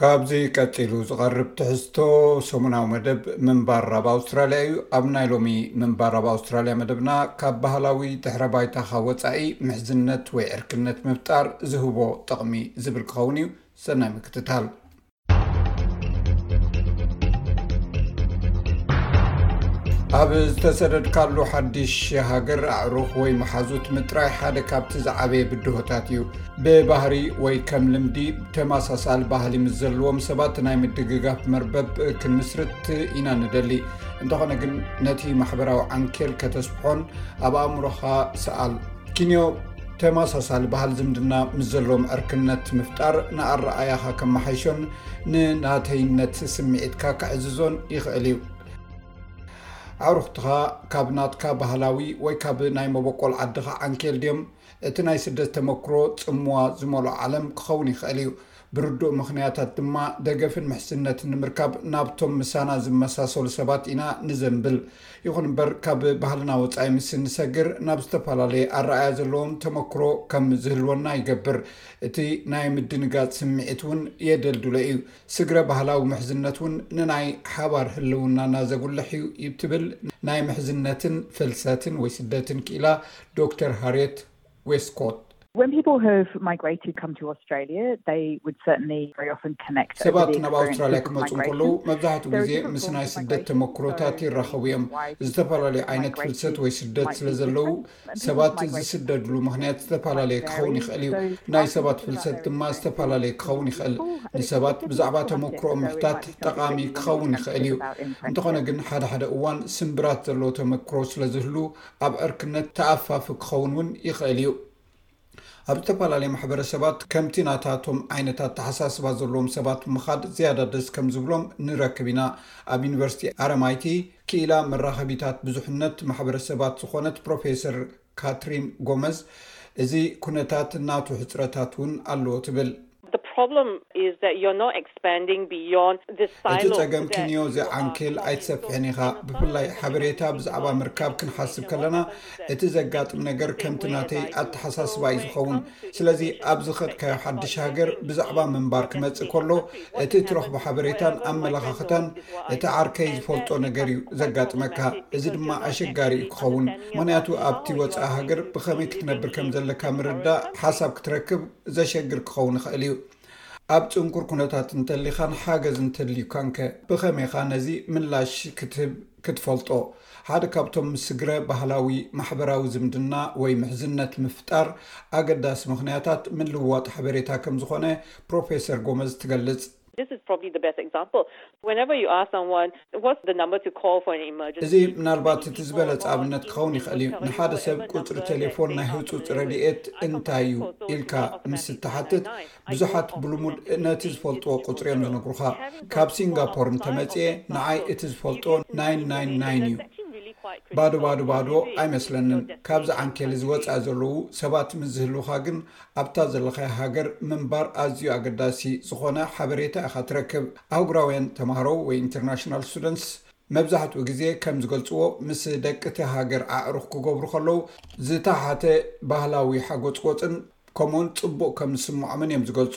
ካብዚ ቀጺሉ ዝቐርብ ትሕዝቶ ሰሙናዊ መደብ ምንባር ኣብ ኣውስትራልያ እዩ። ኣብ ናይ ሎሚ ምንባር ኣብ ኣውስትራልያ መደብና ካብ ባህላዊ ድሕረ ባይታኻ ወጻኢ ምሕዝነት ወይ ዕርክነት ምፍጣር ዝህቦ ጥቕሚ ዝብል ክኸውን እዩ። ሰናይ ምክትታል። ኣብ ዝተሰደድካሉ ሓድሽ ሃገር ኣዕሩኽ ወይ መሓዙት ምጥራይ ሓደ ካብቲ ዝዓበየ ብድሆታት እዩ ብባህሪ ወይ ከም ልምዲ ተመሳሳሊ ባህሊ ምስ ዘለዎም ሰባት ናይ ምድግጋፍ መርበብ ክንምስርት ኢና ንደሊ እንተኾነ ግን ነቲ ማሕበራዊ ዓንኬል ከተስብሖን ኣብ ኣእምሮኻ ሰኣል ኪንዮ ተመሳሳሊ ባህል ዝምድና ምስ ዘለዎም ዕርክነት ምፍጣር ንኣረኣያኻ ከመሓይሾን ንናተይነት ስምዒትካ ከዕዝዞን ይኽእል እዩ። ኣዕሩኽትኻ ካብ ናትካ ባህላዊ ወይ ካብ ናይ መበቆል ዓድኻ ዓንኬል ድዮም? እቲ ናይ ስደት ተመክሮ ጽምዋ ዝመልኦ ዓለም ክኸውን ይኽእል እዩ። ብርዱእ ምኽንያታት ድማ ደገፍን ምሕዝነትን ንምርካብ ናብቶም ምሳና ዝመሳሰሉ ሰባት ኢና ንዘንብል። ይኹን እምበር ካብ ባህልና ወጻኢ ምስ እንሰግር ናብ ዝተፈላለየ ኣረኣእያ ዘለዎም ተመክሮ ከም ዝህልወና ይገብር። እቲ ናይ ምድንጋጽ ስምዒት እውን የደልድሎ እዩ። ስግረ ባህላዊ ምሕዝነት እውን ንናይ ሓባር ህልውናና ዘጉልሕ እዩ ትብል ናይ ምሕዝነትን ፍልሰትን ወይ ስደትን ክኢላ ዶክተር ሃርየት ዌስትኮት። ሰባት ናብ ኣውስትራልያ ክመጹ እንከለዉ መብዛሕትኡ ግዜ ምስ ናይ ስደት ተመክሮታት ይራኸቡ እዮም። ዝተፈላለዩ ዓይነት ፍልሰት ወይ ስደት ስለ ዘለዉ ሰባት ዝስደድሉ ምኽንያት ዝተፈላለየ ክኸውን ይኽእል እዩ። ናይ ሰባት ፍልሰት ድማ ዝተፈላለየ ክኸውን ይኽእል። ንሰባት ብዛዕባ ተመክሮኦም ምሕታት ጠቓሚ ክኸውን ይኽእል እዩ። እንተኾነ ግን ሓደ ሓደ እዋን ስምብራት ዘለዎ ተመክሮ ስለ ዝህሉ ኣብ ዕርክነት ተኣፋፊ ክኸውን እውን ይኽእል እዩ። ኣብ ዝተፈላለየ ማሕበረሰባት ከምቲ ናታቶም ዓይነት ኣተሓሳስባ ዘለዎም ሰባት ምኻድ ዝያዳ ደስ ከም ዝብሎም ንረክብ ኢና። ኣብ ዩኒቨርሲቲ ኣረማይቲ ክኢላ መራኸቢታት ብዙሕነት ማሕበረሰባት ዝኾነት ፕሮፌሰር ካትሪን ጎመዝ እዚ ኩነታት ናቱ ሕጽረታት እውን ኣለዎ ትብል። እቲ ጸገም ክንዮ እዚ ዓንኬል ኣይትሰፍሕን ኢኻ። ብፍላይ ሓበሬታ ብዛዕባ ምርካብ ክንሓስብ ከለና እቲ ዘጋጥም ነገር ከምቲ ናተይ ኣተሓሳስባ እዩ ዝኸውን። ስለዚ ኣብ ዝኸድካዮ ሓድሽ ሃገር ብዛዕባ ምንባር ክመጽእ ከሎ እቲ እትረኽቦ ሓበሬታን ኣመለኻኽታን እቲ ዓርከይ ዝፈልጦ ነገር እዩ ዘጋጥመካ። እዚ ድማ ኣሸጋሪ እዩ ክኸውን ምኽንያቱ ኣብቲ ወጻኢ ሃገር ብኸመይ ክትነብር ከም ዘለካ ምርዳእ ሓሳብ ክትረክብ ዘሸግር ክኸውን ይኽእል እዩ። ኣብ ጽንኩር ኩነታት እንተሊኻን ሓገዝ እንተድልዩካንከ ብኸመይ ኢኻ ነዚ ምላሽ ክትህብ ክትፈልጦ? ሓደ ካብቶም ስግረ ባህላዊ ማሕበራዊ ዝምድና ወይ ምሕዝነት ምፍጣር ኣገዳሲ ምኽንያታት ምልውዋጥ ሓበሬታ ከም ዝኾነ ፕሮፌሰር ጎመዝ ትገልጽ። እዚ ምናልባት እቲ ዝበለጸ ኣብነት ክኸውን ይኽእል እዩ። ንሓደ ሰብ ቁጽሪ ቴሌፎን ናይ ህጹጽ ረድኤት እንታይ እዩ? ኢልካ ምስ እትሓትት፣ ብዙሓት ብልሙድ ነቲ ዝፈልጥዎ ቁጽሪ እዮም ዝነግሩኻ። ካብ ሲንጋፖር እንተ መጺኤ፣ ንዓይ እቲ ዝፈልጦ ናይን ናይን ናይን እዩ። ባዶ ባዶ ባዶ ኣይመስለንን። ካብዚ ዓንኬል እዚ ወጻኢ ዘለዉ ሰባት ምስ ዝህልዉኻ ግን ኣብታ ዘለኻያ ሃገር ምንባር ኣዝዩ ኣገዳሲ ዝኾነ ሓበሬታ ኢኻ ትረክብ። ኣህጉራውያን ተማሃሮ ወይ ኢንተርናሽናል ስቱደንትስ መብዛሕትኡ ግዜ ከም ዝገልጽዎ ምስ ደቂ'ቲ ሃገር ኣዕሩኽ ክገብሩ ከለዉ ዝተሓተ ባህላዊ ሓጎጽጎጽን ከምኡ'ውን ጽቡቕ ከም ዝስምዖምን እዮም ዝገልጹ።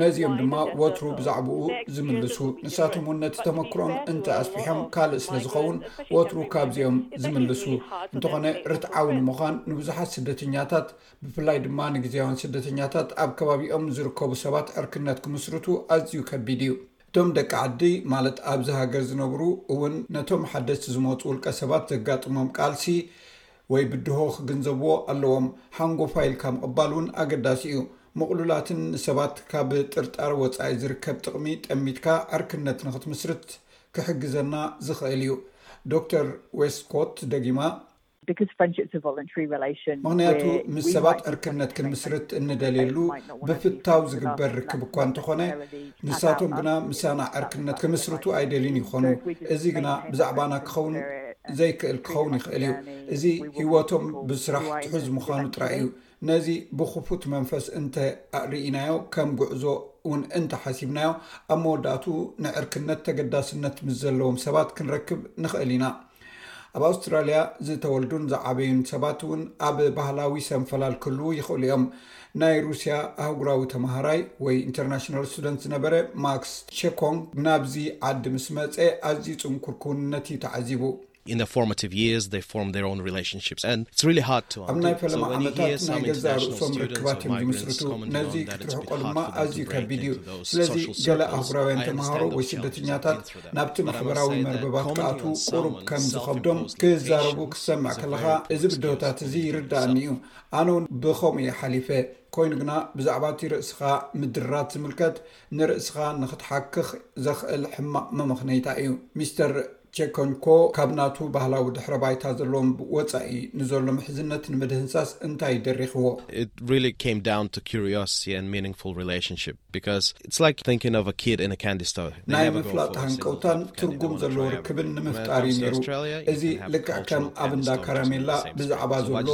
ነዚኦም ድማ ወትሩ ብዛዕባኡ ዝምልሱ ንሳቶም ውን ነቲ ተመክሮኦም እንተ ኣስፊሖም ካልእ ስለ ዝኸውን ወትሩ ካብዚኦም ዝምልሱ እንተኾነ ርትዓዊ ንምዃን ንብዙሓት ስደተኛታት ብፍላይ ድማ ንግዜያውያን ስደተኛታት ኣብ ከባቢኦም ንዝርከቡ ሰባት ዕርክነት ክምስርቱ ኣዝዩ ከቢድ እዩ እቶም ደቂ ዓዲ ማለት ኣብዚ ሃገር ዝነብሩ እውን ነቶም ሓደስቲ ዝመፁ ውልቀ ሰባት ዘጋጥሞም ቃልሲ ወይ ብድሆ ክግንዘብዎ ኣለዎም። ሓንጎፋይ ኢልካ ምቕባል እውን ኣገዳሲ እዩ። ምቕሉላትን ንሰባት ካብ ጥርጣረ ወጻኢ ዝርከብ ጥቕሚ ጠሚትካ ዕርክነት ንኽትምስርት ክሕግዘና ዝኽእል እዩ። ዶክተር ዌስትኮት ደጊማ። ምኽንያቱ ምስ ሰባት ዕርክነት ክንምስርት እንደልየሉ ብፍታው ዝግበር ርክብ እኳ እንተኾነ፣ ንሳቶም ግና ምሳና ዕርክነት ክምስርቱ ኣይደልዩን ይኾኑ። እዚ ግና ብዛዕባና ክኸውን ዘይክእል ክኸውን ይኽእል እዩ። እዚ ህይወቶም ብስራሕ ትሑዝ ምዃኑ ጥራይ እዩ። ነዚ ብኽፉት መንፈስ እንተ ርኢናዮ፣ ከም ጕዕዞ እውን እንተ ሓሲብናዮ፣ ኣብ መወዳእትኡ ንዕርክነት ተገዳስነት ምስ ዘለዎም ሰባት ክንረክብ ንኽእል ኢና። ኣብ ኣውስትራልያ ዝተወልዱን ዝዓበዩን ሰባት እውን ኣብ ባህላዊ ሰንፈላል ክህልዉ ይኽእሉ እዮም። ናይ ሩስያ ኣህጉራዊ ተምሃራይ ወይ ኢንተርናሽናል ስቱደንት ዝነበረ ማክስ ቸኮንግ ናብዚ ዓዲ ምስ መጸ ኣዝዩ ጽንኩር ክውንነት እዩ ተዓዚቡ። ኣብ ናይ ፈለማ ዓመታት ናይ ገዛእ ርእሶም ርክባት እዮም ዝምስርቱ፣ ነዚ ክትርሕቆ ድማ ኣዝዩ ከቢድ እዩ። ስለዚ ገለ ኣህጉራውያን ተምሃሮ ወይ ስደተኛታት ናብቲ ማሕበራዊ መርበባት ክኣትዉ ቁሩብ ከም ዝኸብዶም ክዛረቡ ክትሰምዕ ከለኻ እዚ ብድሆታት እዚ ይርድኣኒ እዩ ኣነ ውን ብኸምኡ እየ ሓሊፈ ኮይኑ ግና ብዛዕባ እቲ ርእስኻ ምድራት ዝምልከት ንርእስኻ ንኽትሓክኽ ዘኽእል ሕማቕ መመኽነይታ እዩ ሚስተር ቸኮንኮ ካብ ናቱ ባህላዊ ድሕረ ባይታ ዘለዎም ወፃኢ ንዘሎ ምሕዝነት ንምድህንሳስ እንታይ ደሪኽዎ It really came down to curiosity and meaningful relationship. ናይ ምፍላጥ ሃንቀውታን ትርጉም ዘለዎ ርክብን ንምፍጣር እዩ ነይሩ እዚ ልክዕ ከም ኣብ እንዳ ካራሜላ ብዛዕባ ዘሎ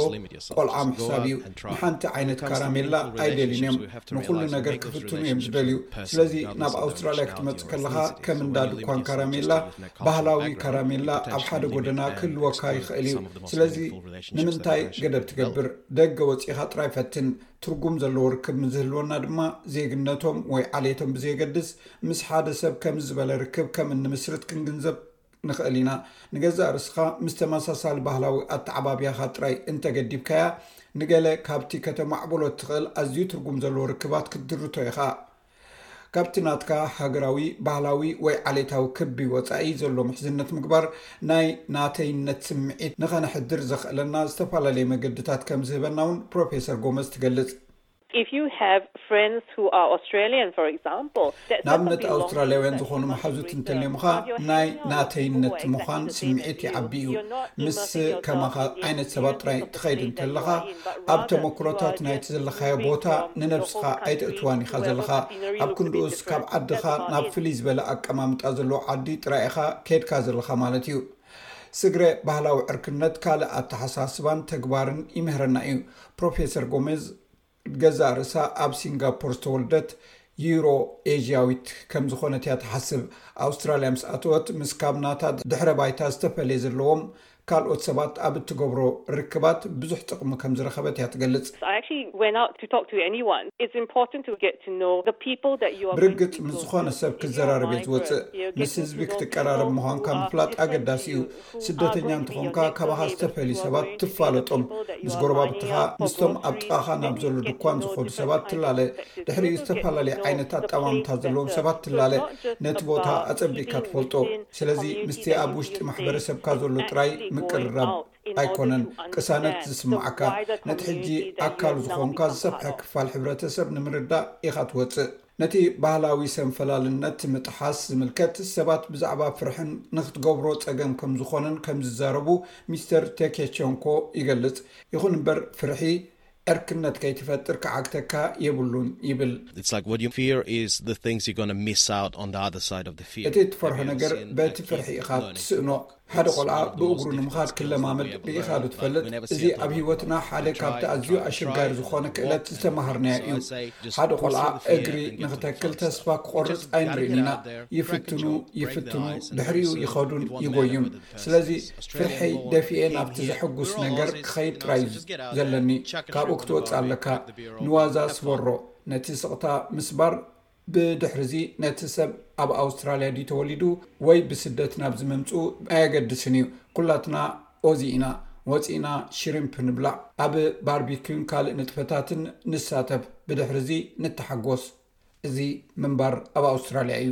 ቆልዓ ምሕሳብ እዩ ንሓንቲ ዓይነት ካራሜላ ኣይደልዩን እዮም ንኩሉ ነገር ክፍትኑ እዮም ዝደልዩ ስለዚ ናብ ኣውስትራልያ ክትመፅ ከለካ ከም እንዳ ድኳን ካራሜላ ባህላዊ ካራሜላ ኣብ ሓደ ጎደና ክህልወካ ይኽእል እዩ ስለዚ ንምንታይ ገደብ ትገብር ደገ ወፂኢካ ጥራይ ፈትን ትርጉም ዘለዎ ርክብ ምስ ዝህልወና ድማ ዜግነቶም ወይ ዓሌቶም ብዘየገድስ ምስ ሓደ ሰብ ከምዚ ዝበለ ርክብ ከም እንምስርት ክንግንዘብ ንኽእል ኢና። ንገዛእ ርእስኻ ምስ ተመሳሳሊ ባህላዊ ኣተዓባብያኻ ጥራይ እንተ ገዲብካያ፣ ንገለ ካብቲ ከተማዕብሎ እትኽእል ኣዝዩ ትርጉም ዘለዎ ርክባት ክትድርቶ ኢኻ። ካብቲ ናትካ ሃገራዊ፣ ባህላዊ ወይ ዓሌታዊ ክቢ ወጻኢ ዘሎ ምሕዝነት ምግባር፣ ናይ ናተይነት ስምዒት ንኸነሕድር ዘኽእለና ዝተፈላለየ መገድታት ከም ዝህበና እውን ፕሮፌሰር ጎመዝ ትገልጽ። ንኣብነት ኣውስትራልያውያን ዝዀኑ መሓዙት እንተልዮምኻ፣ ናይ ናተይነት ምዃን ስምዒት ይዓቢ እዩ። ምስ ከማኻ ዓይነት ሰባት ጥራይ ክትኸይድ እንተለኻ ኣብ ተመክሮታት ናይቲ ዘለኻዮ ቦታ ንነብስኻ ኣይተእትዋን ኢኻ ዘለኻ ኣብ ክንድኡስ ካብ ዓድኻ ናብ ፍልይ ዝበለ ኣቀማምጣ ዘለዎ ዓዲ ጥራይ ኢኻ ኬድካ ዘለኻ ማለት እዩ ስግረ ባህላዊ ዕርክነት ካልእ ኣተሓሳስባን ተግባርን ይምህረና እዩ ፕሮፌሰር ጎሜዝ ገዛእ ርእሳ ኣብ ሲንጋፖር ዝተወልደት ዩሮ ኤዥያዊት ከም ዝኾነት እያ ትሓስብ። ኣውስትራልያ ምስ ኣተወት ምስ ካብ ናታ ድሕረ ባይታ ዝተፈልየ ዘለዎም ካልኦት ሰባት ኣብ እትገብሮ ርክባት ብዙሕ ጥቕሚ ከም ዝረኸበት እያ ትገልጽ። ብርግጽ ምስ ዝኾነ ሰብ ክትዘራረብ እየ ዝወጽእ። ምስ ህዝቢ ክትቀራረብ ምዃንካ ምፍላጥ ኣገዳሲ እዩ። ስደተኛ እንተኾንካ ካባኻ ዝተፈልዩ ሰባት ትፋለጦም፣ ምስ ጎረባብትኻ፣ ምስቶም ኣብ ጥቓኻ ናብ ዘሎ ድኳን ዝኸዱ ሰባት ትላለ፣ ድሕሪኡ ዝተፈላለየ ዓይነት ኣጠማምታ ዘለዎም ሰባት ትላለ፣ ነቲ ቦታ ኣጸቢቕካ ትፈልጦ። ስለዚ ምስቲ ኣብ ውሽጢ ማሕበረሰብካ ዘሎ ጥራይ ምቅርራብ ኣይኮነን ቅሳነት ዝስምዓካ፣ ነቲ ሕጂ ኣካሉ ዝኾንካ ዝሰፍሐ ክፋል ሕብረተሰብ ንምርዳእ ኢኻ ትወጽእ። ነቲ ባህላዊ ሰንፈላልነት ምጥሓስ ዝምልከት ሰባት ብዛዕባ ፍርሕን ንክትገብሮ ጸገም ከም ዝኾነን ከም ዝዛረቡ ሚስተር ቴኬቸንኮ ይገልጽ። ይኹን እምበር ፍርሒ ዕርክነት ከይትፈጥር ክዓግተካ የብሉን ይብል። እቲ እትፈርሖ ነገር በቲ ፍርሒ ኢኻ እትስእኖ። ሓደ ቆልዓ ብእግሩ ንምኻድ ክለማመድ ርኢኻ ዶ ትፈልጥ? እዚ ኣብ ህይወትና ሓደ ካብቲ ኣዝዩ ኣሸጋሪ ዝኾነ ክእለት ዝተማሃርናዮ እዩ። ሓደ ቆልዓ እግሪ ንኽተክል ተስፋ ክቖርፅ ኣይንርእን ኢና። ይፍትኑ ይፍትኑ ድሕሪኡ ይኸዱን ይጎዩን። ስለዚ ፍርሐይ ደፊኤ ናብቲ ዘሐጉስ ነገር ክኸይድ ጥራይ እዩ ዘለኒ። ካብኡ ክትወፅእ ኣለካ። ንዋዛ ስበሮ፣ ነቲ ስቕታ ምስባር ብድሕሪዚ ነቲ ሰብ ኣብ ኣውስትራልያ ድዩ ተወሊዱ ወይ ብስደት ናብዚ ምምጽኡ ኣየገድስን እዩ። ኩላትና ኦዚ ኢና። ወጺእና ሽሪምፕ ንብላዕ፣ ኣብ ባርቢክዩን ካልእ ንጥፈታትን ንሳተፍ፣ ብድሕሪዚ ንተሓጎስ። እዚ ምንባር ኣብ ኣውስትራልያ እዩ።